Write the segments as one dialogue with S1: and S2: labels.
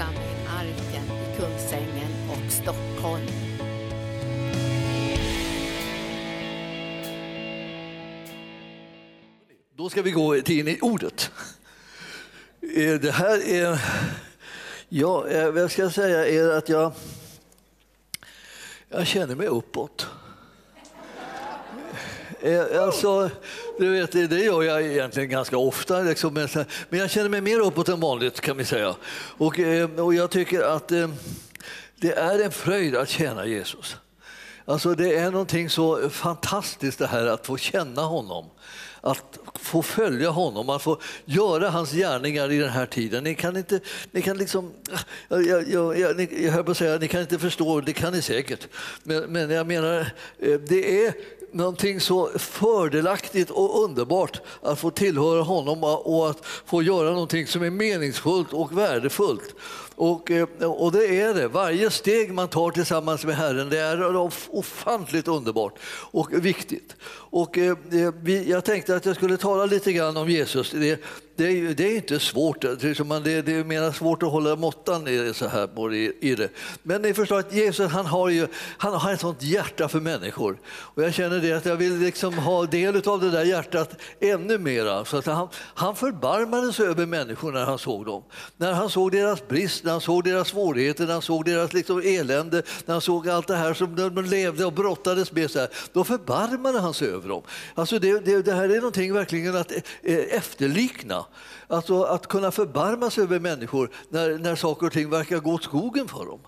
S1: församling Arken i Kungsängen och Stockholm.
S2: Då ska vi gå in i ordet. Eh, det här är... Ja, eh, vad jag ska säga är att jag, jag känner mig uppåt. Eh, alltså, du vet, det gör jag egentligen ganska ofta, liksom, men jag känner mig mer uppåt än vanligt kan vi säga. Och, eh, och jag tycker att eh, det är en fröjd att tjäna Jesus. Alltså det är någonting så fantastiskt det här att få känna honom. Att få följa honom, att få göra hans gärningar i den här tiden. Ni kan inte, ni kan liksom, jag, jag, jag, jag, ni- jag höll på att säga, ni kan inte förstå, det kan ni säkert. Men, men jag menar, det är någonting så fördelaktigt och underbart att få tillhöra honom och att få göra någonting som är meningsfullt och värdefullt. Och, eh, och det är det. Varje steg man tar tillsammans med Herren det är ofantligt underbart och viktigt. Och, eh, eh, vi- jag tänkte att jag skulle tala lite grann om Jesus. Det, det, är, ju- det är inte svårt. Det är, det, är mer svårt att hålla måttan i det, så här, både i, i det. Men ni förstår att Jesus han har, ju, han har ett sånt hjärta för människor. Och jag känner det att jag vill liksom ha del av det där hjärtat ännu mera. Så att han, han förbarmade sig över människor när han såg dem. När han såg deras brist, när han såg deras svårigheter, när han såg deras liksom elände, när han såg allt det här som de levde och brottades med, så här, då förbarmade han sig över dem. Alltså det, det, det här är någonting verkligen att eh, efterlikna. Alltså att kunna förbarma sig över människor när, när saker och ting verkar gå åt skogen för dem.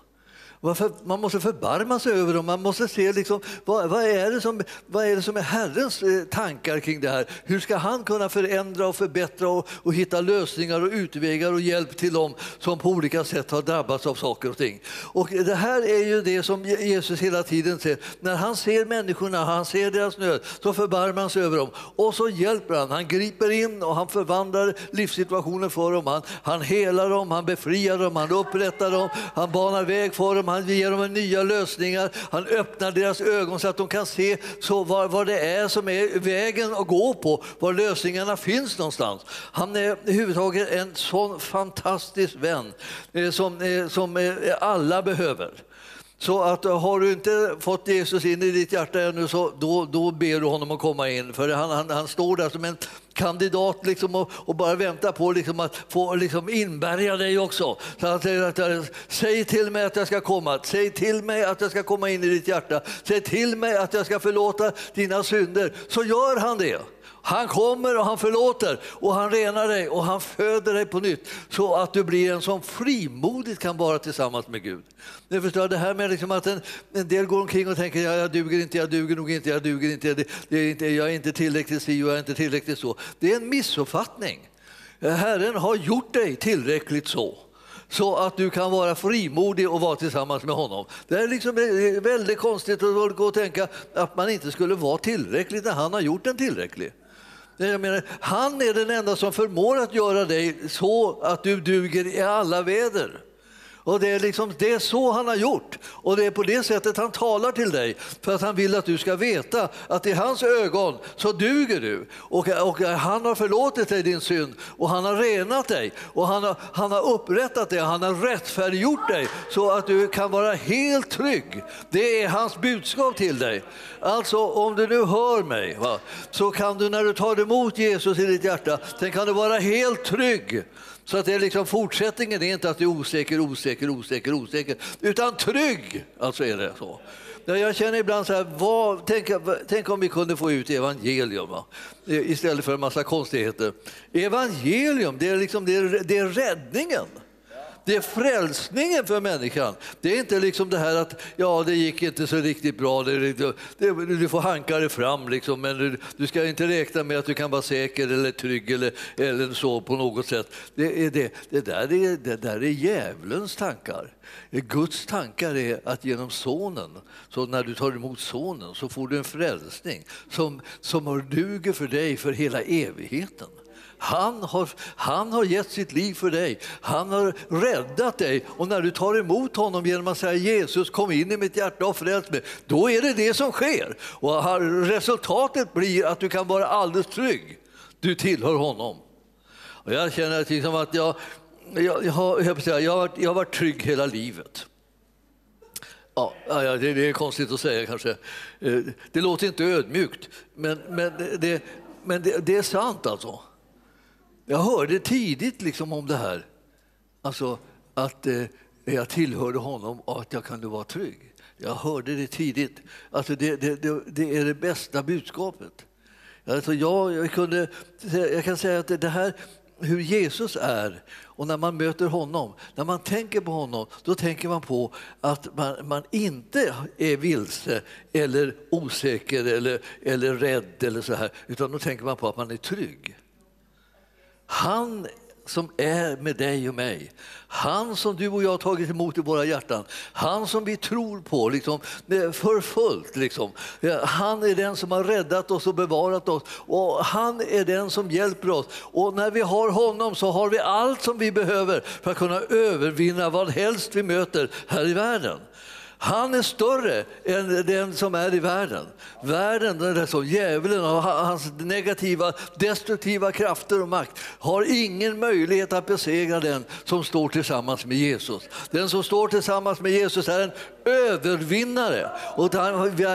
S2: Varför? Man måste förbarma sig över dem. Man måste se liksom, vad, vad, är det som, vad är det som är Herrens eh, tankar kring det här. Hur ska han kunna förändra och förbättra och, och hitta lösningar och utvägar och hjälp till dem som på olika sätt har drabbats av saker och ting. Och det här är ju det som Jesus hela tiden ser. När han ser människorna, han ser deras nöd, så förbarmar han sig över dem. Och så hjälper han. Han griper in och han förvandlar livssituationen för dem. Han, han helar dem, han befriar dem, han upprättar dem, han banar väg för dem, han ger dem nya lösningar. Han öppnar deras ögon så att de kan se så vad, vad det är som är vägen att gå på, var lösningarna finns någonstans. Han är överhuvudtaget en sån fantastisk vän eh, som, eh, som eh, alla behöver. Så att eh, har du inte fått Jesus in i ditt hjärta ännu så då, då ber du honom att komma in. För han, han, han står där som en kandidat liksom och, och bara väntar på liksom att få liksom inbärga dig också. Så han säger att, eh, säg till mig att jag ska komma, säg till mig att jag ska komma in i ditt hjärta, säg till mig att jag ska förlåta dina synder. Så gör han det. Han kommer och han förlåter och han renar dig och han föder dig på nytt så att du blir en som frimodigt kan vara tillsammans med Gud. Ni förstår det här med liksom att en, en del går omkring och tänker ja, jag duger inte, jag duger nog inte, jag duger inte, det, det är inte jag är inte tillräckligt si och jag är inte tillräckligt så. Det är en missuppfattning. Herren har gjort dig tillräckligt så så att du kan vara frimodig och vara tillsammans med honom. Det är liksom väldigt konstigt att gå och tänka att man inte skulle vara tillräcklig när han har gjort en tillräcklig. Jag menar, han är den enda som förmår att göra dig så att du duger i alla väder. Och det är, liksom, det är så han har gjort. Och det är på det sättet han talar till dig. För att han vill att du ska veta att i hans ögon så duger du. Och, och han har förlåtit dig din synd. Och han har renat dig. Och han har, han har upprättat dig, han har rättfärdiggjort dig. Så att du kan vara helt trygg. Det är hans budskap till dig. Alltså om du nu hör mig va, så kan du när du tar emot Jesus i ditt hjärta, sen kan du vara helt trygg. Så att det är liksom, fortsättningen är inte att du är osäker, osäker, osäker, osäker, utan trygg. Alltså är det så. Jag känner ibland så här, vad, tänk, tänk om vi kunde få ut evangelium va? istället för en massa konstigheter. Evangelium, det är, liksom, det är, det är räddningen. Det är frälsningen för människan. Det är inte liksom det här att ja, det gick inte så riktigt bra, det, det, det, du får hanka dig fram, liksom, men du, du, ska inte räkna med att du kan vara säker eller trygg eller, eller så på något sätt. Det, är det, det, där är, det där är djävulens tankar. Guds tankar är att genom sonen, så när du tar emot sonen så får du en frälsning som, som duger för dig för hela evigheten. Han har, han har gett sitt liv för dig. Han har räddat dig. Och när du tar emot honom genom att säga Jesus kom in i mitt hjärta och fräls mig, då är det det som sker. Och resultatet blir att du kan vara alldeles trygg. Du tillhör honom. Och jag känner liksom att jag, jag, jag, har, jag, har, jag, har varit, jag har varit trygg hela livet. Ja, det, det, är konstigt att säga kanske. Eh, det låter inte ödmjukt, men, men, det, men det, det är sant alltså. Jag hörde tidigt liksom om det här, alltså att eh, jag tillhörde honom och att jag kunde vara trygg. Jag hörde det tidigt. Alltså det, det, det, det är det bästa budskapet. Alltså jag, jag, kunde, jag kan säga att det här, hur Jesus är och när man möter honom, när man tänker på honom, då tänker man på att man, man inte är vilse eller osäker eller, eller rädd eller så här, utan då tänker man på att man är trygg. Han som är med dig och mig. Han som du och jag har tagit emot i våra hjärtan. Han som vi tror på liksom, eh, för fullt. Liksom. Han är den som har räddat oss och bevarat oss. Och Han är den som hjälper oss. Och när vi har honom så har vi allt som vi behöver för att kunna övervinna vad helst vi möter här i världen. Han är större än den som är i världen. Världen, den där som djävulen och hans negativa, destruktiva krafter och makt har ingen möjlighet att besegra den som står tillsammans med Jesus. Den som står tillsammans med Jesus är en övervinnare. Och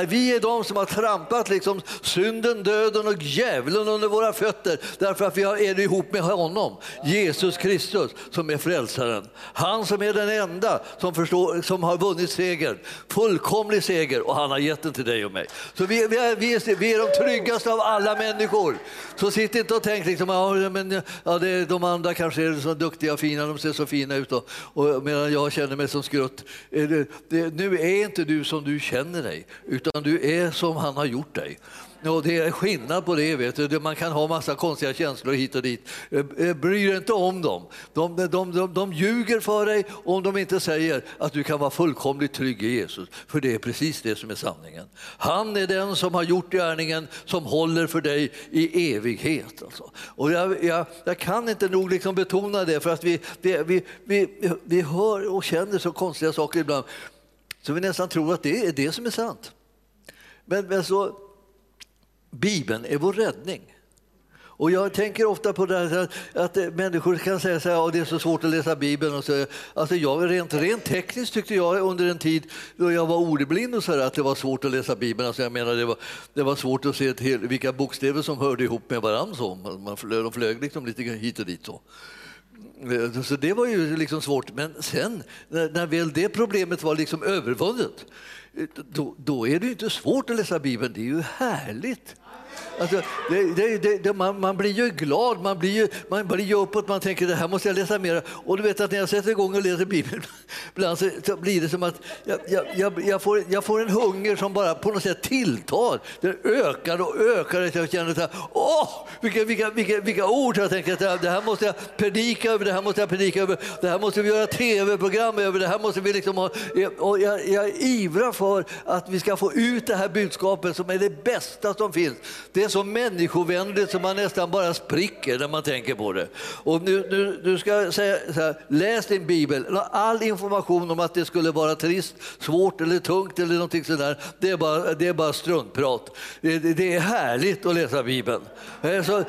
S2: vi är de som har trampat liksom synden, döden och djävulen under våra fötter därför att vi är ihop med honom, Jesus Kristus, som är frälsaren. Han som är den enda som, förstår, som har vunnit seger, fullkomlig seger och han har gett den till dig och mig. Så vi, vi, är, vi, är, vi är de tryggaste av alla människor. Så sitt inte och tänk liksom, ja, men, ja, det, de andra kanske är så duktiga och fina, de ser så fina ut och, och medan jag känner mig som skrutt. Det, det, nu är inte du som du känner dig, utan du är som han har gjort dig. Och det är skillnad på det. Vet du. Man kan ha massa konstiga känslor hit och dit. Eh, eh, Bry dig inte om dem. De, de, de, de ljuger för dig om de inte säger att du kan vara fullkomligt trygg i Jesus. För det är precis det som är sanningen. Han är den som har gjort gärningen som håller för dig i evighet. Alltså. Och jag, jag, jag, kan inte nog liksom betona det för att vi, vi, vi, vi, vi hör och känner så konstiga saker ibland så vi nästan tror att det är det som är sant. Men, men så, Bibeln är vår räddning. Och jag tänker ofta på det här, att människor kan säga att här, det är så svårt att läsa Bibeln. Och så, alltså jag, rent, rent tekniskt tyckte jag under en tid då jag var ordblind och så här, att det var svårt att läsa Bibeln. Alltså jag menar, det, var, det var svårt att se till vilka bokstäver som hörde ihop med varandra. Så. Man, de flög liksom lite hit och dit. Så. Eh, så det var ju liksom svårt. Men sen, när, när väl det problemet var liksom övervunnet, eh, då, då är det inte svårt att läsa Bibeln. Det är ju härligt. Alltså, det, det, det, man, man, blir ju glad, man blir ju, man blir ju uppåt, man tänker det här måste jag läsa mer. Och du vet att när jag sätter igång och läser Bibeln, ibland så, så blir det som att jag, jag, jag, får, jag får en hunger som bara på något sätt tilltar. Den ökar och ökar. Jag känner så här, åh, vilka, vilka, vilka, vilka ord! Jag tänker att det här måste jag predika över, det här måste jag predika över, det här måste vi göra tv-program över, det här måste vi liksom ha. Och jag, jag ivrar för att vi ska få ut det här budskapet som är det bästa som finns. Det är så människovänligt som man nästan bara spricker när man tänker på det. Och nu, nu, du ska säga så här, läs din bibel. All information om att det skulle vara trist, svårt eller tungt eller någonting sådär, det är bara, det är bara struntprat. Det, det är härligt att läsa bibeln. Eh, så,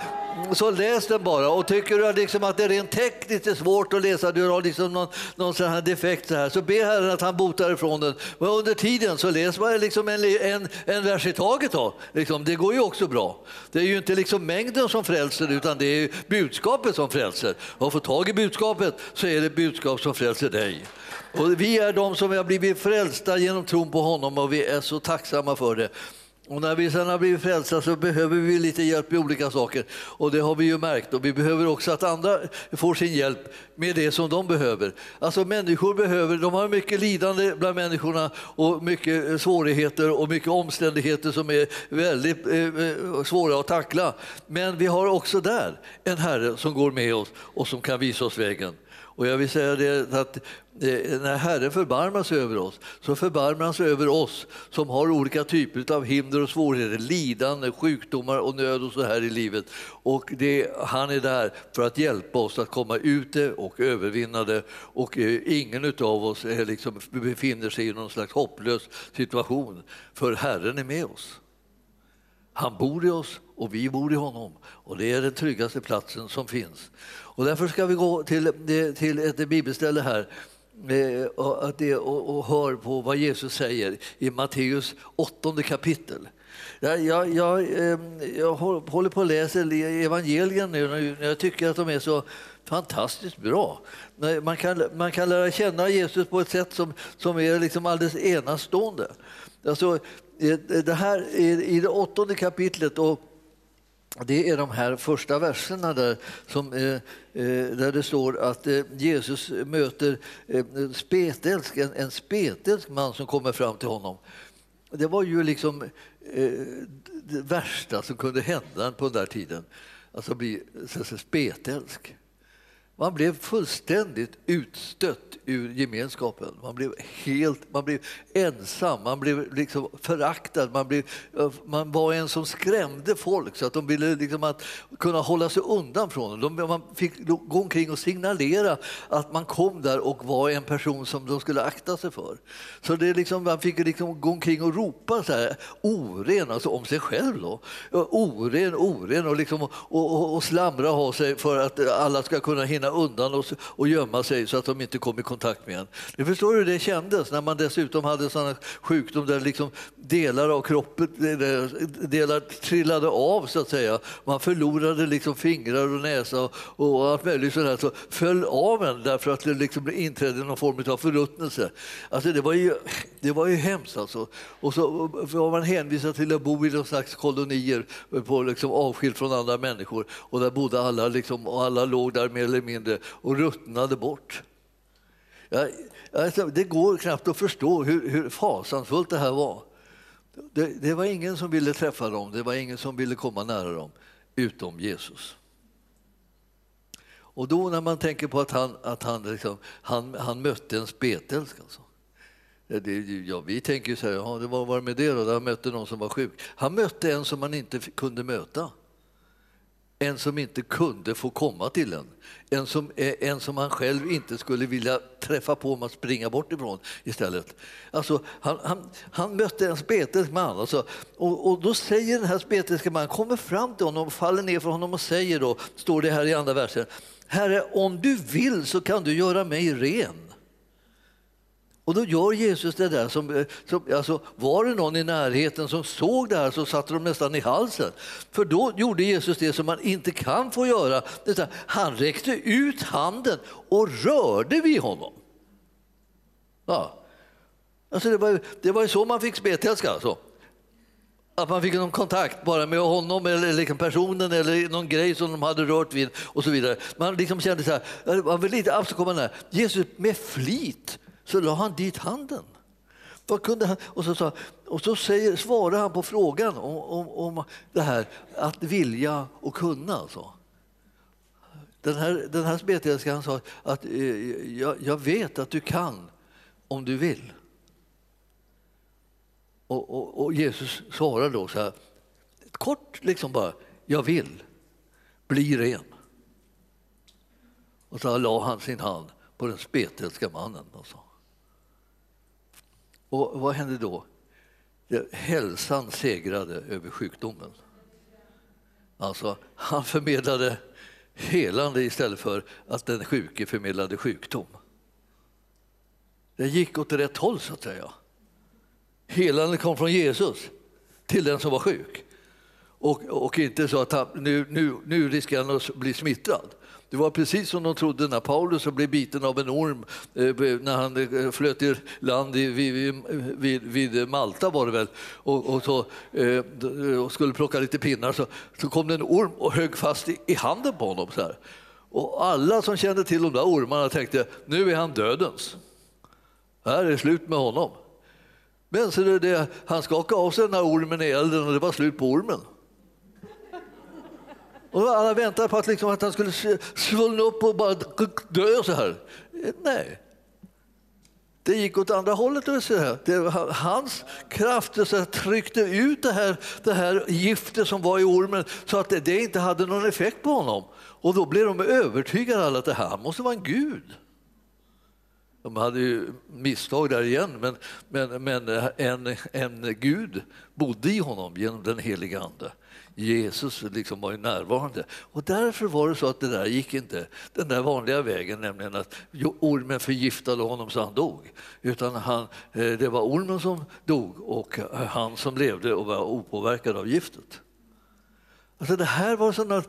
S2: så läs den bara. Och tycker du liksom att det rent tekniskt är svårt att läsa, du har liksom någon, någon sån här defekt så, här, så be Herren att han botar ifrån den. Men under tiden så läs bara liksom en, en, en vers i taget. Då. Liksom, det går ju också bra. Det är ju inte liksom mängden som frälser utan det är budskapet som frälser. Och få tag i budskapet så är det budskap som frälser dig. Och vi är de som har blivit frälsta genom tron på honom och vi är så tacksamma för det. Och när vi sen har blivit frälsta så behöver vi lite hjälp i olika saker. Och det har vi ju märkt. Och vi behöver också att andra får sin hjälp med det som de behöver. Alltså människor behöver, de har mycket lidande bland människorna och mycket eh, svårigheter och mycket omständigheter som är väldigt eh, eh, svåra att tackla. Men vi har också där en Herre som går med oss och som kan visa oss vägen. Och jag vill säga det att Eh, när Herren förbarmar sig över oss så förbarmar han sig över oss som har olika typer av hinder och svårigheter, lidande, sjukdomar och nöd och så här i livet. Och det, han är där för att hjälpa oss att komma ut det och övervinna det. Och eh, ingen av oss är liksom, befinner sig i någon slags hopplös situation, för Herren är med oss. Han bor i oss och vi bor i honom. Och det är den tryggaste platsen som finns. Och därför ska vi gå till, till ett bibelställe här eh, och, det, och, och hör på vad Jesus säger i Matteus åttonde kapitel. Ehm, jag, jag, jag, jag håller på att läsa evangelien nu jag tycker att de är så fantastiskt bra. Man kan, man kan lära känna Jesus på ett sätt som, som är liksom alldeles enastående. Alltså, eh, det här i det åttonde kapitlet och det är de här första verserna där, som, eh, eh, där det står att eh, Jesus möter spetälsk, en, en spetälsk man som kommer fram till honom. Det var ju liksom det värsta som kunde hända på den där tiden, alltså bli spetälsk. Man blev fullständigt utstött ur gemenskapen. Man blev helt man blev ensam, man blev liksom föraktad. Man, blev, man var en som skrämde folk så att de ville liksom att kunna hålla sig undan från dem. Man fick gå omkring och signalera att man kom där och var en person som de skulle akta sig för. Så det liksom, man fick liksom gå omkring och ropa så här, oren, alltså om sig själv. Då. Oren, oren och, liksom, och, och, och slamra ha sig för att alla ska kunna hinna undan och, och gömma sig så att de inte kom i kontakt med en. Du förstår hur det kändes när man dessutom hade sådana sjukdom där liksom delar av kroppen eh, eh, delar trillade av så att säga. Man förlorade liksom fingrar och näsa och, och allt möjligt sådär. Så föll av en därför att det liksom inträdde någon form av förruttnelse. Alltså det var ju, det var ju hemskt alltså. Och så var man hänvisad till att bo i någon slags kolonier på liksom avskilt från andra människor och där bodde alla liksom, och alla låg där mer eller mindre mindre och ruttnade bort. Jag, alltså, det går knappt att förstå hur, hur fasansfullt det här var. Det, det, var ingen som ville träffa dem, det var ingen som ville komma nära dem, utom Jesus. Och då när man tänker på att han, att han, liksom, han, han mötte en spetälsk. Alltså. Det, ja, vi tänker så här, ja, det var, var med det då? Han mötte någon som var sjuk. Han mötte en som man inte kunde möta. En som inte kunde få komma till en. En som, eh, en som han själv inte skulle vilja träffa på om att springa bort ifrån istället. Alltså, han, han, han mötte en spetisk man alltså, och, och, då säger den här spetiska mannen, kommer fram till honom, faller ner för honom och säger då, står det här i andra versen, Herre om du vill så kan du göra mig ren. Och då gör Jesus det där. Som, eh, som, alltså, var det någon i närheten som såg det här så satte de nästan i halsen. För då gjorde Jesus det som man inte kan få göra. Han räckte ut handen och rörde vid honom. Ja. Alltså det, var, det var så man fick spetälska. Alltså. Att man fick någon kontakt bara med honom eller liksom personen eller någon grej som de hade rört vid och så vidare. Man liksom kände så här, eh, man vill inte alls komma nära. Jesus med flit så la han dit handen. Vad kunde han? Och så, sa, och så säger, svarar han på frågan om, om, om det här att vilja och kunna. Alltså. Den här, den här spetälskan sa att eh, jag, jag, vet att du kan om du vill. Och, och, och Jesus svarar då så här, kort liksom bara, jag vill, bli ren. Och så la han sin hand på den spetälska mannen. Och sa och vad hände då? Hälsan segrade över sjukdomen. Alltså, han förmedlade helande istället för att den sjuke förmedlade sjukdom. Det gick åt rätt håll, så att säga. Helande kom från Jesus till den som var sjuk. Och, och inte så att han, nu, nu, nu riskerar han att bli smittad. Det var precis som de trodde när Paulus blev biten av en orm eh, när han eh, flöt i land vid, vid, vid Malta var det väl och, och, så, eh, och skulle plocka lite pinnar så, så kom det en orm och högg fast i, i handen på honom. Så här. Och alla som kände till de där ormarna tänkte nu är han dödens. Här är slut med honom. Men så det, det, han skakade av sig den här ormen i elden och det var slut på ormen. Och alla väntade på att, liksom, att han skulle svullna upp och bara dö så här. Eh, nej. Det gick åt andra hållet. Det var hans krafter så tryckte ut det här, det här giftet som var i ormen så att det, det inte hade någon effekt på honom. Och då blev de övertygade alla att det här måste vara en gud. De hade ju misstag där igen, men, men, men en, en Gud bodde i honom genom den heliga Ande Jesus liksom var ju närvarande. Och därför var det så att det där gick inte den där vanliga vägen, nämligen att ormen förgiftade honom så han dog. Utan han, eh, det var ormen som dog och eh, han som levde och var opåverkad av giftet. Alltså det här var sådana,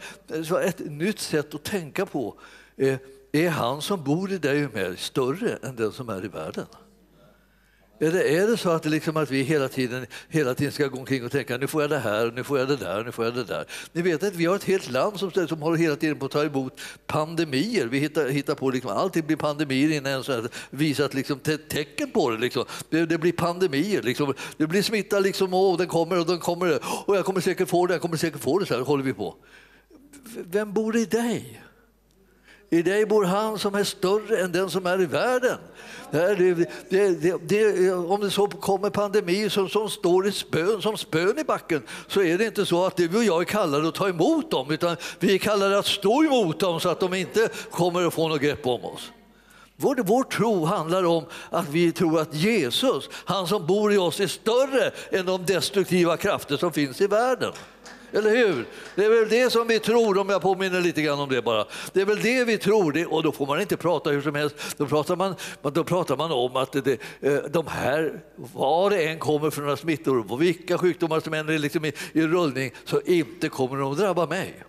S2: så ett nytt sätt att tänka på. Eh, är han som bor i dig och mig större än den som är i världen? Eller är det så att, liksom att vi hela tiden, hela tiden ska gå omkring och tänka nu får jag det här, nu får jag det där, nu får jag det där. Ni vet att vi har ett helt land som, som håller hela tiden på att ta emot pandemier. Vi hittar, hittar på liksom, allting blir pandemier innan ens visat liksom, te tecken på det. Liksom. Det, det, blir pandemier, liksom. det blir smitta, liksom, och den kommer och den kommer och jag kommer säkert få det, jag kommer säkert få det, så här håller vi på. Vem bor i dig? I dig bor han som är större än den som är i världen. Det, det, det, om det så kommer pandemi som, som står i spön, som spön i backen så är det inte så att du och jag är kallade att ta emot dem utan vi är kallade att stå emot dem så att de inte kommer att få något grepp om oss. Vår, vår tro handlar om att vi tror att Jesus, han som bor i oss, är större än de destruktiva krafter som finns i världen. Eller hur? Det är väl det som vi tror, om jag påminner lite grann om det bara. Det är väl det vi tror, och då får man inte prata hur som helst. Då pratar man, då pratar man om att det, eh, de här, var det än kommer från några smittor, och vilka sjukdomar som än är liksom i, i rullning, så inte kommer de att drabba mig.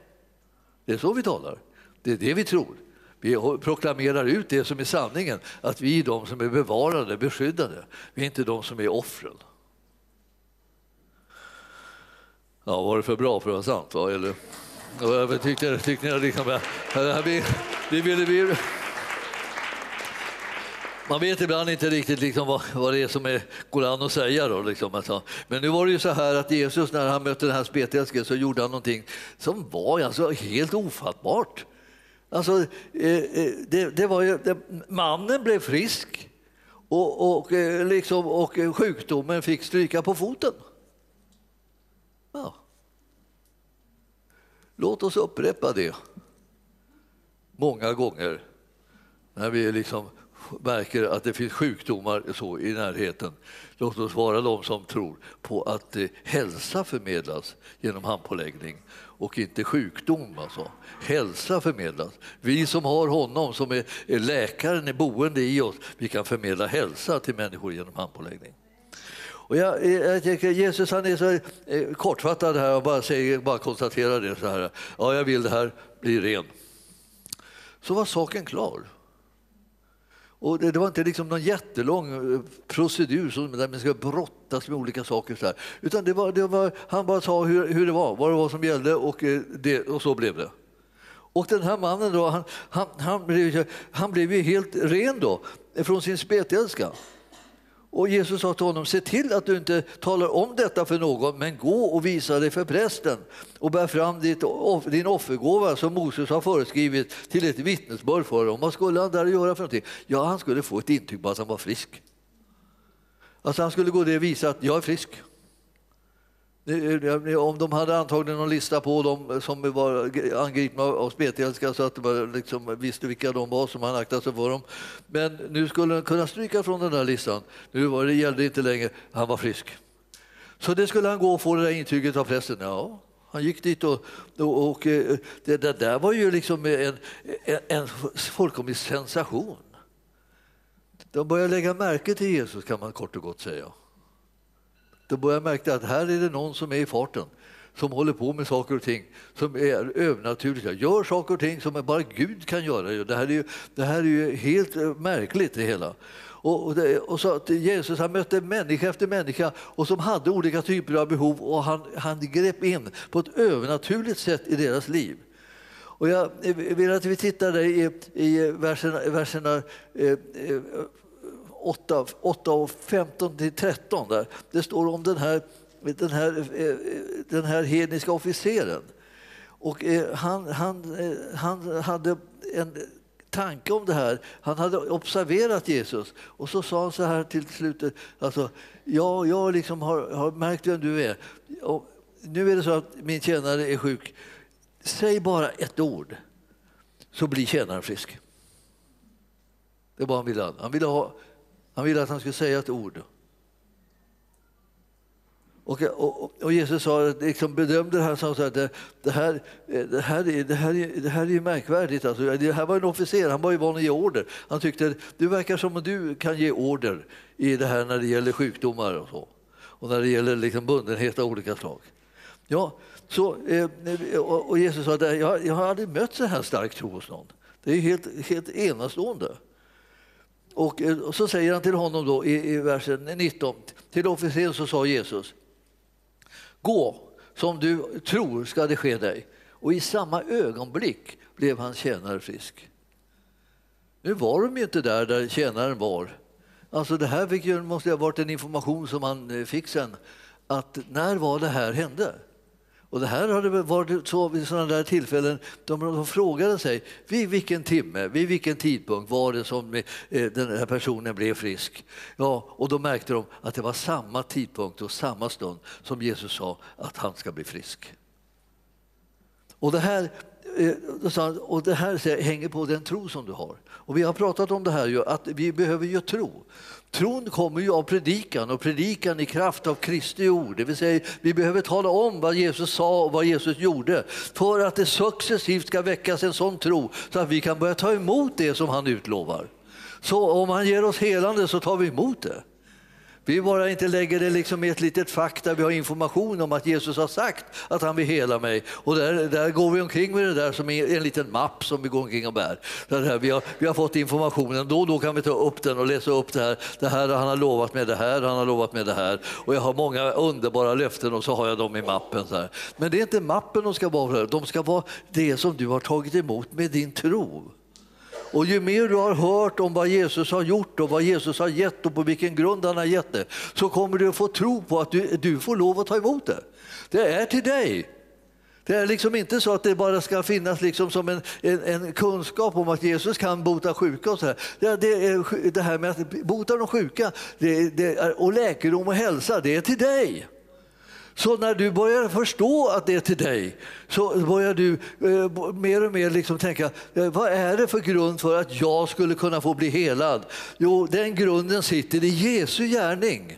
S2: Det är så vi talar. Det är det vi tror. Vi proklamerar ut det som är sanningen, att vi är de som är bevarade, beskyddade. Vi är inte de som är offren. Ja, var det för bra för att vara sant? Va? Eller, jag tyckte, tyckte ni jag liksom, vi, vi ville, vi, man vet ibland inte riktigt liksom vad, vad det är som är, går an att säga. Då, liksom. Alltså. Men nu var det ju så här att Jesus när han mötte den här spetälsken så gjorde han någonting som var alltså helt ofattbart. Alltså, eh, eh, det, det var ju, det, mannen blev frisk och, och, eh, liksom, och sjukdomen fick stryka på foten. Ja. Låt oss upprepa det många gånger när vi liksom märker att det finns sjukdomar så i närheten. Låt oss vara de som tror på att eh, hälsa förmedlas genom handpåläggning och inte sjukdom. Alltså. Hälsa förmedlas. Vi som har honom som är läkaren, är boende i oss, vi kan förmedla hälsa till människor genom handpåläggning. Och jag, eh, jag tänker, Jesus han är så eh, kortfattad här och bara, säger, bara konstaterar det så här. Ja, jag vill det här, bli ren. Så var saken klar. Och det, det, var inte liksom någon jättelång eh, procedur som, där man ska brottas med olika saker. Så här. Utan det var, det var, han bara sa hur, hur det var, vad det var som gällde och, det, och så blev det. Och den här mannen då, han, han, han, blev, han blev ju helt ren då, från sin spetälska. Och Jesus sa till honom, se till att du inte talar om detta för någon, men gå och visa dig för prästen och bär fram ditt, din offergåva som Moses har föreskrivit till ett vittnesbörd för dem. Vad skulle han där göra för någonting? Ja, han skulle få ett intyg på att han var frisk. Alltså han skulle gå det och visa att jag är frisk. Om de hade antagligen någon lista på dem som var angripna av spetälska så att de liksom visste vilka de var som han aktade sig för dem. Men nu skulle han kunna stryka från den där listan. Nu var det gällde inte längre, han var frisk. Så det skulle han gå och få det där intyget av prästen. Ja, han gick dit och, och, och eh, det, det, där var ju liksom en, en, en fullkomlig sensation. De började lägga märke till Jesus kan man kort och gott säga. Då började jag märka att här är det någon som är i farten som håller på med saker och ting som är övernaturliga. Gör saker och ting som bara Gud kan göra. Det här är ju, det här är ju helt eh, märkligt det hela. Och, och, det, och så att Jesus han mötte människa efter människa och som hade olika typer av behov och han, han grep in på ett övernaturligt sätt i deras liv. Och jag eh, vill att vi tittar i, i verserna, verserna eh, eh 8, 8 och 15 till 13 där. Det står om den här, den här, eh, den här hedniska officeren. Och eh, han, han, eh, han hade en tanke om det här. Han hade observerat Jesus och så sa han så här till slutet. Alltså, ja, jag liksom har, har märkt vem du är. Och nu är det så att min tjänare är sjuk. Säg bara ett ord så blir tjänaren frisk. Det var han ville. Han ville ha han ville att han skulle säga ett ord. Och, och, och, Jesus sa, liksom bedömde det här, sa att det, det, här, eh, det, här är, det, här är, det här är märkvärdigt. Alltså, det här var en officer, han var ju van att ge order. Han tyckte du verkar som att du kan ge order i det här när det gäller sjukdomar och så. Och när det gäller liksom bundenhet av olika slag. Ja, så, eh, och Jesus sa, jag, jag har aldrig mött så här stark tro hos någon. Det är helt, helt enastående. Och, eh, och så säger han till honom då i, i versen 19, till officeren så sa Jesus, gå som du tror ska det ske dig. Och i samma ögonblick blev hans tjänare frisk. Nu var de ju inte där där tjänaren var. Alltså det här fick ju, måste ha varit en information som han eh, fick sen. Att när var det här hände? Och det här hade varit så vid sådana där tillfällen, de, de frågade sig vid vilken timme, vid vilken tidpunkt var det som eh, den här personen blev frisk? Ja, och då märkte de att det var samma tidpunkt och samma stund som Jesus sa att han ska bli frisk. Och det här eh, och det här hänger på den tro som du har. Och vi har pratat om det här, att vi behöver ju tro. Tron kommer ju av predikan och predikan i kraft av Kristi ord. Det vill säga, vi behöver tala om vad Jesus sa och vad Jesus gjorde för att det successivt ska väckas en sån tro så att vi kan börja ta emot det som han utlovar. Så om han ger oss helande så tar vi emot det. Vi bara inte lägger det liksom i ett litet fack där vi har information om att Jesus har sagt att han vill hela mig. Och där, där går vi omkring med det där som en liten mapp som vi går omkring och bär. Där vi, har, vi har fått informationen, då och då kan vi ta upp den och läsa upp det här. Det här han har lovat med det här, han har lovat med det här. Och jag har många underbara löften och så har jag dem i mappen. Så här. Men det är inte mappen de ska vara, de ska vara det som du har tagit emot med din tro. Och ju mer du har hört om vad Jesus har gjort och vad Jesus har gett och på vilken grund han har gett det, så kommer du att få tro på att du, du får lov att ta emot det. Det är till dig. Det är liksom inte så att det bara ska finnas liksom som en, en, en kunskap om att Jesus kan bota sjuka. Och, så här. Det, det, är, det här med att bota de sjuka det, det är, och läkedom och hälsa, det är till dig. Så när du börjar förstå att det är till dig så börjar du eh, mer och mer liksom tänka, eh, vad är det för grund för att jag skulle kunna få bli helad? Jo, den grunden sitter i Jesu gärning.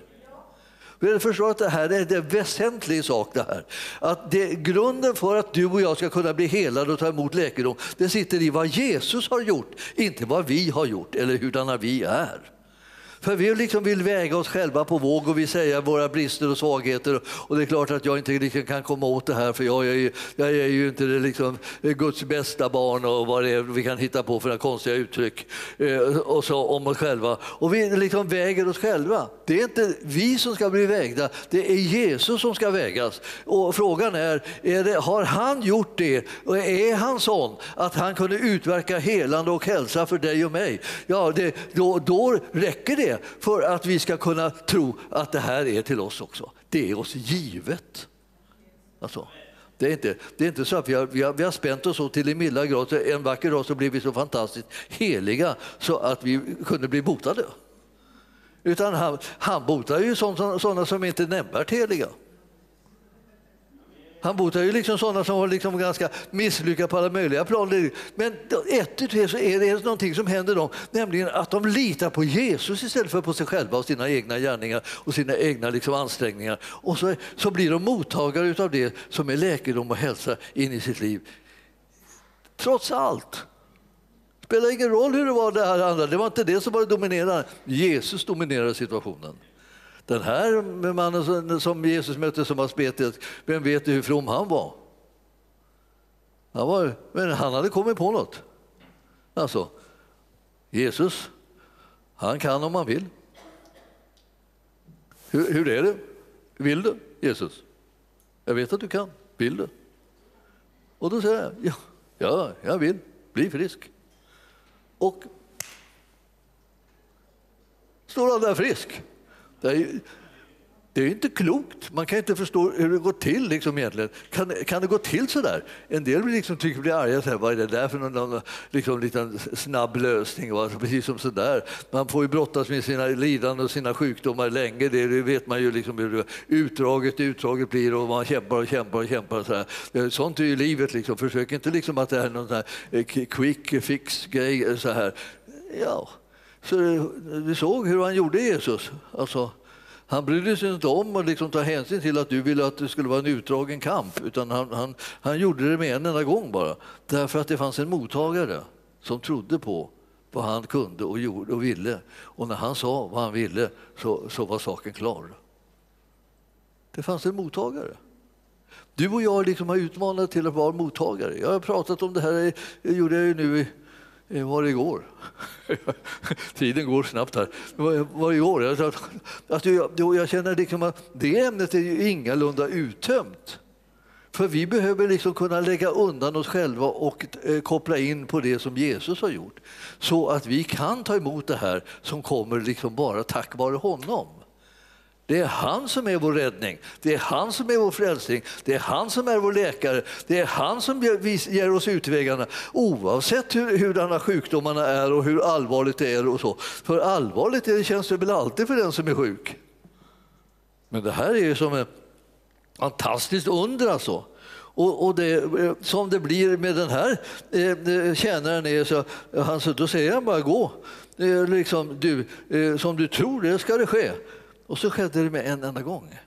S2: Vi förstår att det här är en väsentlig sak. Det här. Att det, grunden för att du och jag ska kunna bli helade och ta emot läkedom, det sitter i vad Jesus har gjort, inte vad vi har gjort eller hurdana vi är. För vi liksom vill väga oss själva på våg och vi säger våra brister och svagheter. Och det är klart att jag inte liksom kan komma åt det här för jag är ju, jag är ju inte liksom eh, Guds bästa barn och vad det är vi kan hitta på för konstiga uttryck eh, och så om oss själva. Och vi liksom väger oss själva. Det är inte vi som ska bli vägda, det är Jesus som ska vägas. Och frågan är, är det, har han gjort det? Och är han sån att han kunde utverka helande och hälsa för dig och mig? Ja, det, då, då räcker det för att vi ska kunna tro att det här är till oss också. Det är oss givet. Alltså, det, är inte, det är inte så att vi har, vi har, vi har spänt oss så till en milda grad så en vacker dag så blir vi så fantastiskt heliga så att vi kunde bli botade. Utan han, han botar ju sådana som inte är nämnvärt heliga. Han botar ju liksom sådana som var liksom ganska misslyckade på alla möjliga plan. Men ett i tre så är det någonting som händer dem, nämligen att de litar på Jesus istället för på sig själva och sina egna gärningar och sina egna liksom ansträngningar. Och så, så blir de mottagare av det som är läkedom och hälsa in i sitt liv. Trots allt. Det spelar ingen roll hur det var det här andra, det var inte det som var det dominerande. Jesus dominerade situationen. Den här mannen som Jesus mötte som var spetet, vem vet hur from han var? Han, var, men han hade kommit på något. Alltså, Jesus, han kan om han vill. Hur, hur är det? Vill du, Jesus? Jag vet att du kan. Vill du? Och då säger jag, ja, ja jag vill. Bli frisk. Och står han där frisk. Det är, det är inte klokt. Man kan inte förstå hur det går till. Liksom egentligen. Kan, kan det gå till så där? En del liksom tycker blir arga. Så här, vad är det där för någon, någon liksom, liten snabb lösning? Va? Precis som så där. Man får ju brottas med sina lidanden och sina sjukdomar länge. Det, det vet man ju liksom hur utdraget utdraget blir och man kämpar och kämpar och kämpar. Så här. Sånt är ju livet. Liksom. Försök inte liksom att det är någon här eh, quick fix-grej. Eh, ja. Så du såg hur han gjorde Jesus. Alltså, Han brydde sig inte om att liksom ta hänsyn till att du ville att det skulle vara en utdragen kamp utan han, han, han gjorde det med en enda gång bara. Därför att det fanns en mottagare som trodde på vad han kunde och gjorde och ville. Och när han sa vad han ville så, så var saken klar. Det fanns en mottagare. Du och jag liksom har utmanat till att vara mottagare. Jag har pratat om det här, det gjorde jag ju nu i, var det igår? Tiden går snabbt här. Det var igår. Jag, alltså jag, jag känner liksom att det ämnet är ju ingalunda uttömt. För vi behöver liksom kunna lägga undan oss själva och eh, koppla in på det som Jesus har gjort. Så att vi kan ta emot det här som kommer liksom bara tack vare honom. Det är han som är vår räddning, det är han som är vår frälsning, det är han som är vår läkare, det är han som ger oss utvägarna oavsett hur, hurdana sjukdomarna är och hur allvarligt det är. och så. För allvarligt det känns det väl alltid för den som är sjuk. Men det här är ju som ett fantastiskt under alltså. Och, och det, eh, som det blir med den här eh, eh tjänaren, är så, eh, han, så, då säger han bara gå. Eh, liksom, du, eh, som du tror, det ska det ske. Och så skedde det med en enda gång.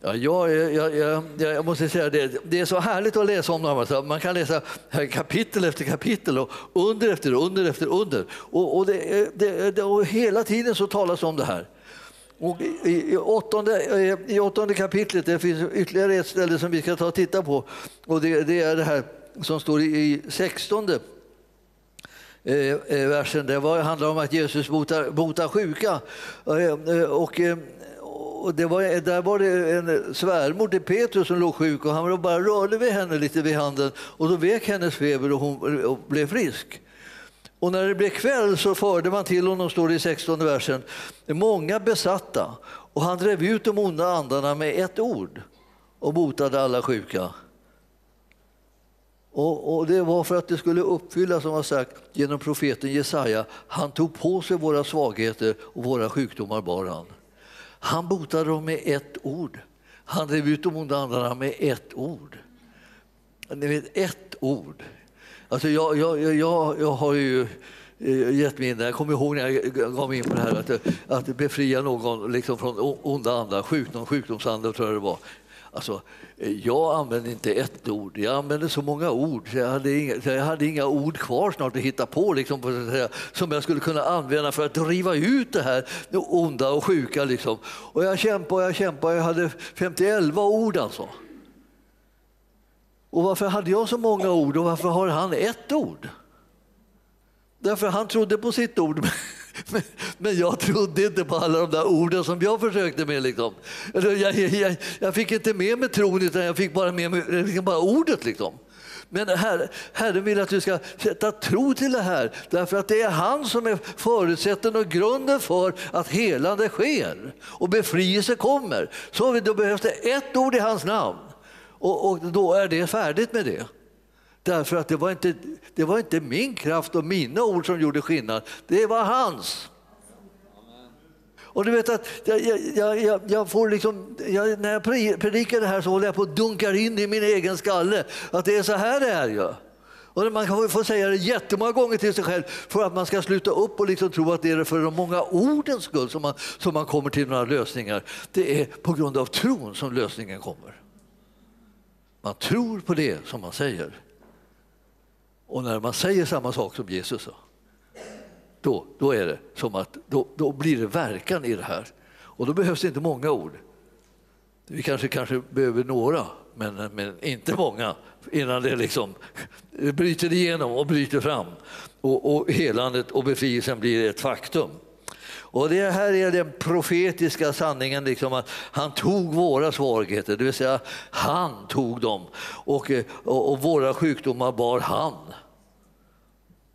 S2: Ja, jag, jag, jag, jag, måste säga det, det är så härligt att läsa om dem. Alltså. Man kan läsa kapitel efter kapitel och under efter under efter under. Och, och, det, det, och hela tiden så talas om det här. Och i, i, åttonde, I åttonde kapitlet det finns ytterligare ett ställe som vi ska ta och titta på. Och det, det är det här som står i, i sextonde Eh, eh, versen. Det var, handlar om att Jesus botar, botar sjuka. Eh, eh och, och det var, där var det en svärmor till Petrus som låg sjuk och han bara rörde vid henne lite vid handen och då vek hennes feber och hon och blev frisk. Och när det blev kväll så förde man till honom, står det i 16 versen, många besatta och han drev ut de onda andarna med ett ord och botade alla sjuka. Och, och, Det var för att det skulle uppfyllas som var sagt genom profeten Jesaja. Han tog på sig våra svagheter och våra sjukdomar bar han. Han botade dem med ett ord. Han drev ut de onda andarna med ett ord. Ni vet, ett ord. Alltså jag, jag, jag, jag har ju eh, gett mig in Jag kommer ihåg när jag gav mig in på det här att, att befria någon liksom från onda andar, sjukdom, sjukdomsandar tror jag det var. Alltså, eh, jag använde inte ett ord, jag använde så många ord så jag hade inga, jag hade inga ord kvar snart att hitta på liksom, som jag skulle kunna använda för att driva ut det här det onda och sjuka. Liksom. Och jag kämpade och jag kämpade, jag hade 51 ord alltså. Och varför hade jag så många ord och varför har han ett ord? Därför han trodde på sitt ord. Men, men, jag trodde inte på alla de där orden som jag försökte med. Liksom. Jag, jag, jag fick inte med mig tron, utan jag fick bara med mig liksom bara ordet. Liksom. Men Herre, Herren vill att du ska sätta tro till det här, därför att det är han som är förutsättningen och grunden för att helande sker och befrielse kommer. Så då behövs det ett ord i hans namn och, och då är det färdigt med det. Därför att det var, inte, det var inte min kraft och mina ord som gjorde skillnad, det var hans. Och du vet att jag, jag, jag, jag får liksom, när jag predikar det här så håller jag på att dunkar in i min egen skalle att det är så här det är. Ja. Och man kan få säga det jättemånga gånger till sig själv för att man ska sluta upp och liksom tro att det är för de många ordens skull som man, som man kommer till några lösningar. Det är på grund av tron som lösningen kommer. Man tror på det som man säger. Och när man säger samma sak som Jesus sa, då, då är det som att då, då blir det verkan i det här. Och då behövs det inte många ord. Vi kanske, kanske behöver några, men, men inte många innan det liksom bryter igenom och bryter fram och, och helandet och befrielsen blir ett faktum. Och det här är den profetiska sanningen, liksom att han tog våra svagheter, det vill säga han tog dem och, och, och våra sjukdomar bar han.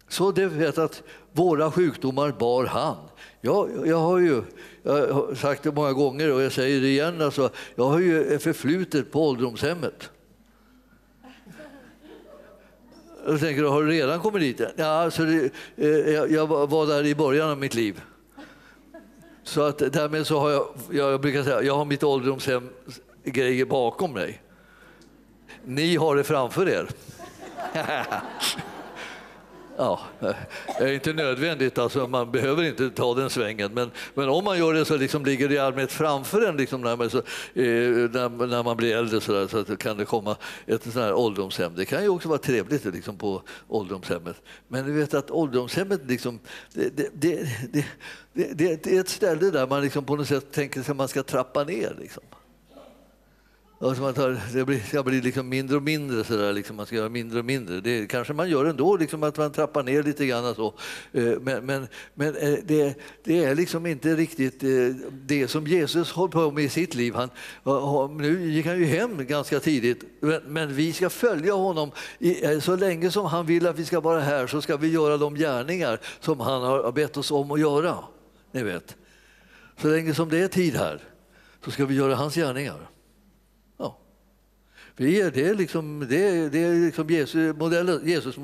S2: Så det vet att våra sjukdomar bar han. Jag, jag har ju jag har sagt det många gånger och jag säger det igen, alltså, jag har ju förflutet på ålderdomshemmet. Jag tänker, har du redan kommit dit? Ja, alltså det, eh, jag, jag var där i början av mitt liv. Så att därmed så har jag, jag brukar säga, jag har mitt ålderdomshem grejer bakom mig. Ni har det framför er. Ja, det är inte nödvändigt, alltså, man behöver inte ta den svängen. Men, men om man gör det så liksom ligger det i allmänhet framför en liksom när, man, så, eh, när, när, man blir äldre så, där, så kan det komma ett sånt här ålderdomshem. Det kan ju också vara trevligt liksom, på ålderdomshemmet. Men du vet att ålderdomshemmet liksom, det, det, det, det, är ett ställe där man liksom på något sätt tänker sig att man ska trappa ner. Liksom. Alltså man tar, det blir, ska blir liksom mindre och mindre, så där, liksom man ska göra mindre och mindre. Det kanske man gör ändå, liksom att man trappar ner lite grann. Så. Eh, men, men, men eh, det, det, är liksom inte riktigt eh, det som Jesus höll på med i sitt liv. Han, nu gick han ju hem ganska tidigt, men vi ska följa honom. Så länge som han vill att vi ska vara här så ska vi göra de gärningar som han har bett oss om att göra. Ni vet. Så länge som det är tid här så ska vi göra hans gärningar. Det är, liksom, det är, det är liksom Jesus-modellen. Jesus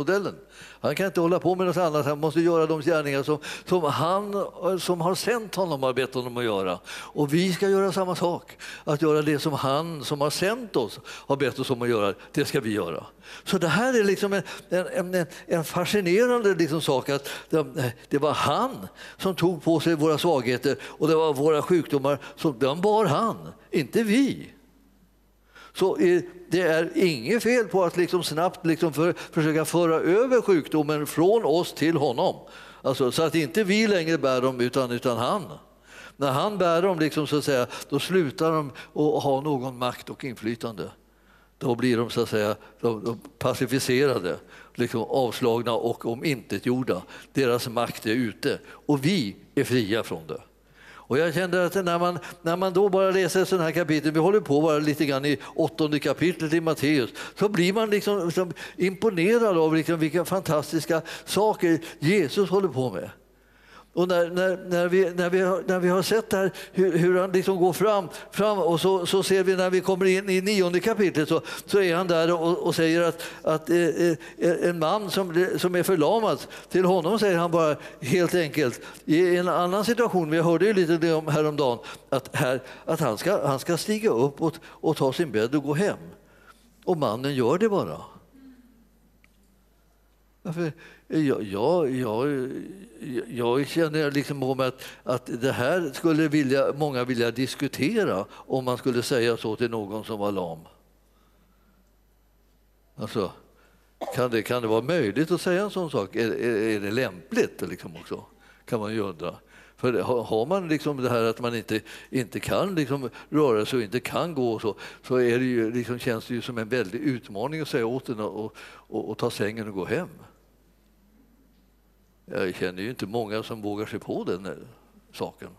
S2: han kan inte hålla på med något annat, han måste göra de gärningar som, som han som har sänt honom har bett honom att göra. Och vi ska göra samma sak, att göra det som han som har sänt oss har bett oss om att göra, det ska vi göra. Så det här är liksom en, en, en, en fascinerande liksom sak att det, det, var han som tog på sig våra svagheter och det var våra sjukdomar, som, de bar han, inte vi. Så det är inget fel på att liksom snabbt liksom för, försöka föra över sjukdomen från oss till honom. Alltså, så att inte vi längre bär dem utan, utan han. När han bär dem liksom, så att säga, då slutar de att ha någon makt och inflytande. Då blir de så att säga de pacificerade, liksom avslagna och omintetgjorda. Deras makt är ute och vi är fria från det. Och jag kände att när man, när man då bara läser sådana här kapitel, vi håller på bara lite grann i åttonde kapitlet i Matteus, så blir man liksom, liksom imponerad av liksom vilka fantastiska saker Jesus håller på med. Och när, när, när, vi, när, vi, har, när vi har sett här hur, hur han liksom går fram, fram och så, så ser vi när vi kommer in i nionde kapitlet så, så är han där och, och säger att, att eh, eh en man som, som är förlamad, till honom säger han bara helt enkelt i en annan situation, vi hörde ju lite det om häromdagen, att, här, att han, ska, han ska stiga upp och, och ta sin bädd och gå hem. Och mannen gör det bara. Varför? Jag, jag, jag, jag känner liksom mig att, att det här skulle vilja, många vilja diskutera om man skulle säga så till någon som var lam. Alltså, kan, det, kan det vara möjligt att säga en sån sak? Är, är, är det lämpligt? Liksom också? Kan man ju undra. För har man liksom det här att man inte, inte kan liksom röra sig och inte kan gå och så, så är det ju, liksom, känns det ju som en väldig utmaning att säga åt den att och, och, och ta sängen och gå hem. Jag känner ju inte många som vågar sig på den eh, saken.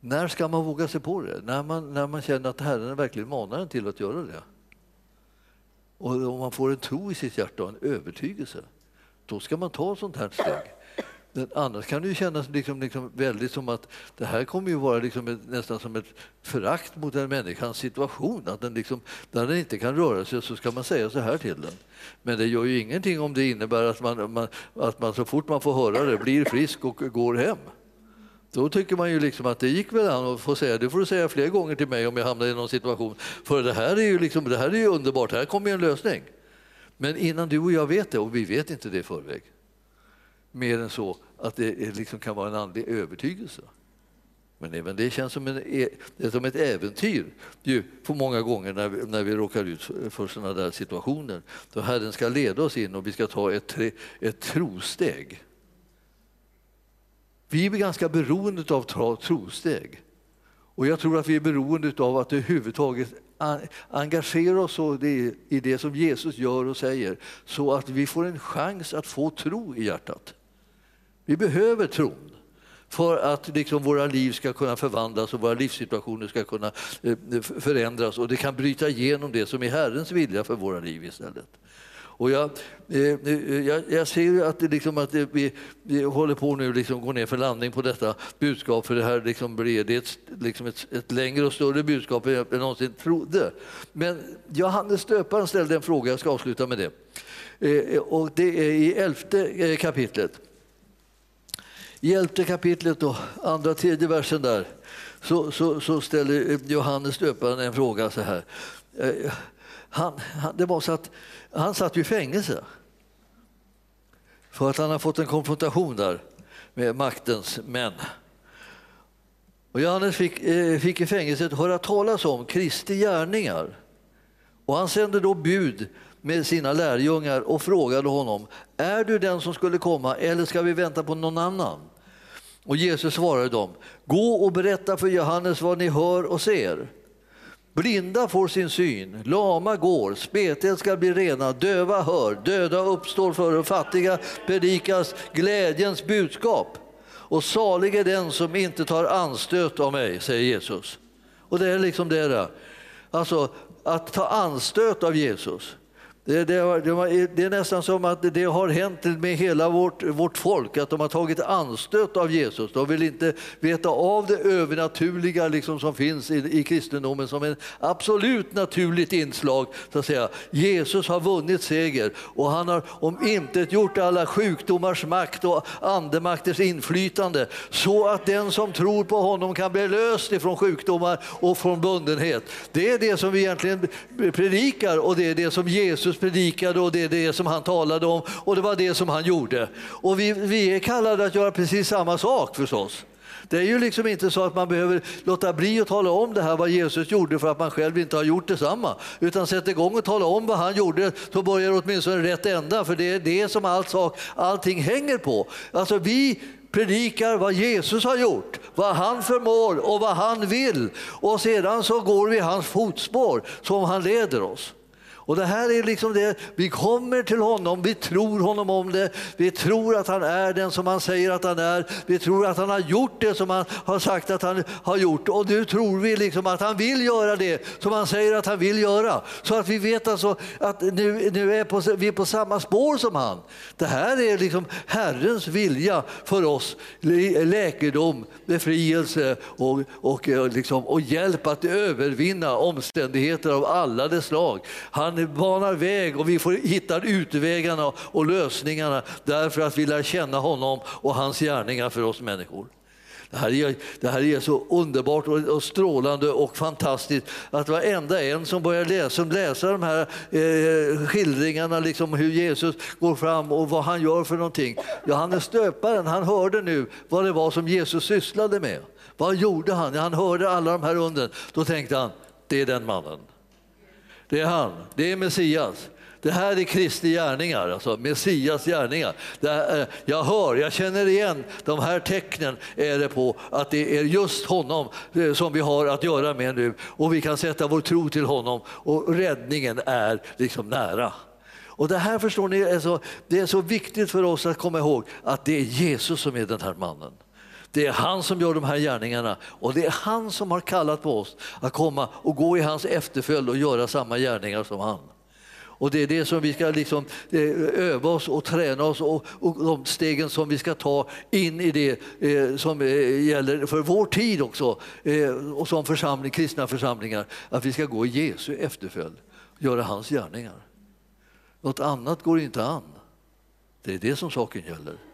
S2: När ska man våga sig på det? När man, när man känner att Herren verkligen manar en till att göra det. Och om man får en tro i sitt hjärta och en övertygelse, då ska man ta ett sånt här steg. Annars kan det ju kännas liksom, liksom väldigt som att det här kommer ju vara liksom ett, nästan som ett förakt mot en människans situation. Att den liksom, när den inte kan röra sig så ska man säga så här till den. Men det gör ju ingenting om det innebär att man, man, att man så fort man får höra det blir frisk och går hem. Då tycker man ju liksom att det gick väl an att få säga det får du säga fler gånger till mig om jag hamnar i någon situation. För det här är ju, liksom, det här är ju underbart, här kommer ju en lösning. Men innan du och jag vet det, och vi vet inte det i förväg, mer än så att det liksom kan vara en andlig övertygelse. Men även det känns som, en, e-, som ett äventyr ju, för många gånger när vi, när vi råkar ut för sådana där situationer. Då Herren ska leda oss in och vi ska ta ett, ett trosteg. Vi är ganska beroende av ta trosteg. Och jag tror att vi är beroende av att överhuvudtaget engagera oss i det som Jesus gör och säger så att vi får en chans att få tro i hjärtat. Vi behöver tron för att liksom våra liv ska kunna förvandlas och våra livssituationer ska kunna eh, förändras och det kan bryta igenom det som är Herrens vilja för våra liv istället. Och jag, eh, eh, jag, jag ser att, det liksom att det, vi, vi håller på nu liksom gå ner för landning på detta budskap för det här liksom blir det ett, liksom ett, ett längre och större budskap än jag någonsin trodde. Men Johannes döparen ställde en fråga, jag ska avsluta med det. Och det är i elfte kapitlet. I elfte kapitlet, då, andra tredje versen där, så, så, så ställer Johannes döparen en fråga så här. Eh, han, han, det var så att han satt i fängelse. för att han har fått en konfrontation där med maktens män. Och Johannes fick, eh, fick i fängelset höra talas om Kristi gärningar. Och han sände då bud med sina lärjungar och frågade honom, är du den som skulle komma eller ska vi vänta på någon annan? Och Jesus svarade dem, gå och berätta för Johannes vad ni hör och ser. Blinda får sin syn, lama går, spetälska ska bli rena, döva hör, döda uppstår för fattiga predikas glädjens budskap. Och salig är den som inte tar anstöt av mig, säger Jesus. Och det är liksom det där. Alltså, att ta anstöt av Jesus. Det, det, det, är nästan som att det har hänt med hela vårt, vårt folk, att de har tagit anstöt av Jesus. De vill inte veta av det övernaturliga liksom som finns i, i kristendomen som ett absolut naturligt inslag. Så att säga. Jesus har vunnit seger och han har om inte gjort alla sjukdomars makt och andemakters inflytande så att den som tror på honom kan bli löst ifrån sjukdomar och från bundenhet. Det är det som vi egentligen predikar och det är det som Jesus predikade och det är det som han talade om och det var det som han gjorde. Och vi, vi är kallade att göra precis samma sak förstås. Det är ju liksom inte så att man behöver låta bli att tala om det här vad Jesus gjorde för att man själv inte har gjort detsamma. Utan sätt igång och tala om vad han gjorde så börjar åtminstone rätt ända för det är det som allt sak, allting hänger på. Alltså vi predikar vad Jesus har gjort, vad han förmår och vad han vill. Och sedan så går vi hans fotspår som han leder oss. Och det här är liksom det, vi kommer till honom, vi tror honom om det, vi tror att han är den som han säger att han är, vi tror att han har gjort det som han har sagt att han har gjort och nu tror vi liksom att han vill göra det som han säger att han vill göra. Så att vi vet alltså att nu, nu är på, vi är på samma spår som han. Det här är liksom Herrens vilja för oss, läkedom, befrielse och, och, eh, liksom, och hjälp att övervinna omständigheter av alla dess slag. Han banar väg och vi får hitta utvägarna och lösningarna därför att vi lär känna honom och hans gärningar för oss människor. Det här, är, det här är så underbart och, strålande och fantastiskt att varenda en som börjar läsa, som läser de här eh, skildringarna, liksom hur Jesus går fram och vad han gör för någonting. Johannes döparen, han hörde nu vad det var som Jesus sysslade med. Vad gjorde han? Han hörde alla de här undren. Då tänkte han, det är den mannen. Det är han, det är Messias. Det här är Kristi gärningar, alltså Messias gärningar. Är, eh, jag hör, jag känner igen de här tecknen är det på att det är just honom eh, som vi har att göra med nu och vi kan sätta vår tro till honom och räddningen är liksom nära. Och det här förstår ni, är så, det är så viktigt för oss att komma ihåg att det är Jesus som är den här mannen. Det är han som gör de här gärningarna och det är han som har kallat på oss att komma och gå i hans efterföljd och göra samma gärningar som han. Och det är det som vi ska liksom eh, öva oss och träna oss och, och de stegen som vi ska ta in i det eh, som eh, gäller för vår tid också eh, och som församling, kristna församlingar, att vi ska gå i Jesu efterföljd, göra hans gärningar. Något annat går inte an. Det är det som saken gäller.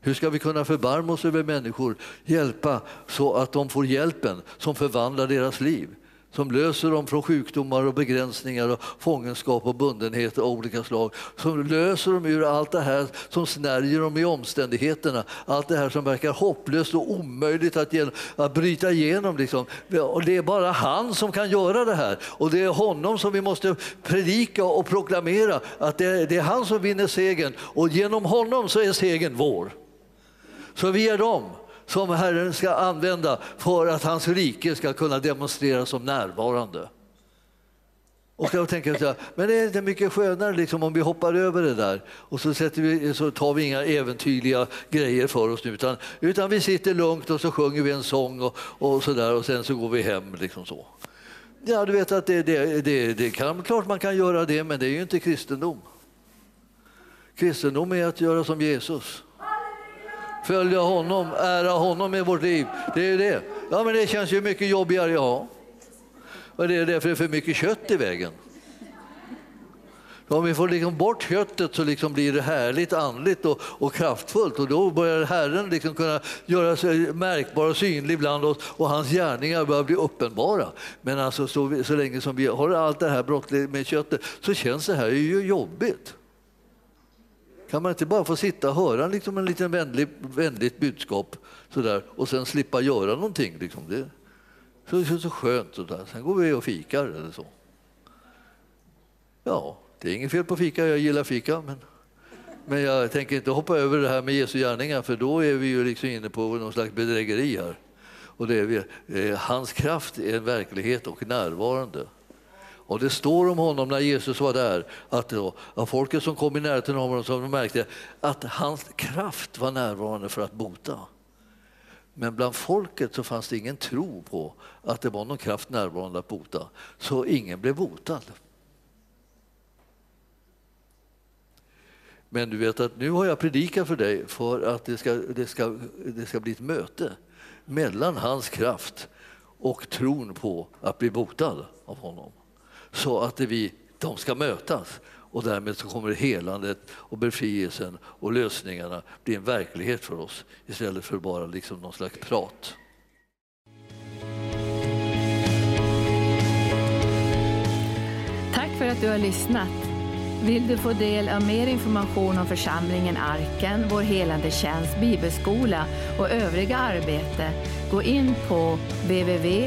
S2: Hur ska vi kunna förbarma oss över människor, hjälpa så att de får hjälpen som förvandlar deras liv? som löser dem från sjukdomar och begränsningar och fångenskap och bundenhet av olika slag. Som löser dem ur allt det här som snärjer dem i omständigheterna. Allt det här som verkar hopplöst och omöjligt att, att bryta igenom. Liksom. Och det är bara han som kan göra det här. Och det är honom som vi måste predika och proklamera att det, det är han som vinner segern. Och genom honom så är segern vår. Så vi är dem som Herren ska använda för att hans rike ska kunna demonstreras som närvarande. Och jag tänker så här, men det är inte mycket skönare liksom om vi hoppar över det där och så, sätter vi, så tar vi inga äventyrliga grejer för oss nu, utan, utan vi sitter lugnt och så sjunger vi en sång och, och så där och sen så går vi hem. Liksom så. Ja, du vet att det, det, det, det kan, klart man kan göra det, men det är ju inte kristendom. Kristendom är att göra som Jesus följa honom, ära honom med vårt liv. Det är det. Ja, men det känns ju mycket jobbigare, ja. Och det är därför det är för mycket kött i vägen. Om vi får liksom bort köttet så liksom blir det härligt, andligt och, och kraftfullt och då börjar Herren liksom kunna göra sig märkbar och synlig bland oss och hans gärningar börjar bli uppenbara. Men alltså, så, så länge som vi har allt det här brottet med köttet så känns det här ju jobbigt. Kan man inte bara få sitta och höra liksom en liten vänlig, vänligt budskap sådär, och sen slippa göra någonting? Liksom. Det, så det är så skönt. Sådär. Sen går vi och fikar eller så. Ja, det är inget fel på fika, jag gillar fika. Men, men jag tänker inte hoppa över det här med Jesu gärningar för då är vi ju liksom inne på någon slags bedrägeri här. Och det är vi, eh, hans kraft är en verklighet och närvarande. Och det står om honom när Jesus var där, att, då, folket som kom i närheten av honom märkte att hans kraft var närvarande för att bota. Men bland folket så fanns det ingen tro på att det var någon kraft närvarande att bota, så ingen blev botad. Men du vet att nu har jag predikat för dig för att det ska, det ska, det ska bli ett möte mellan hans kraft och tron på att bli botad av honom. Så att vi, de ska mötas och därmed så kommer helandet och befrielsen och lösningarna bli en verklighet för oss istället för bara liksom någon slags prat.
S3: Tack för att du har lyssnat. Vill du få del av mer information om församlingen Arken, vår helande tjänst, bibelskola och övriga arbete, gå in på www.arken.org.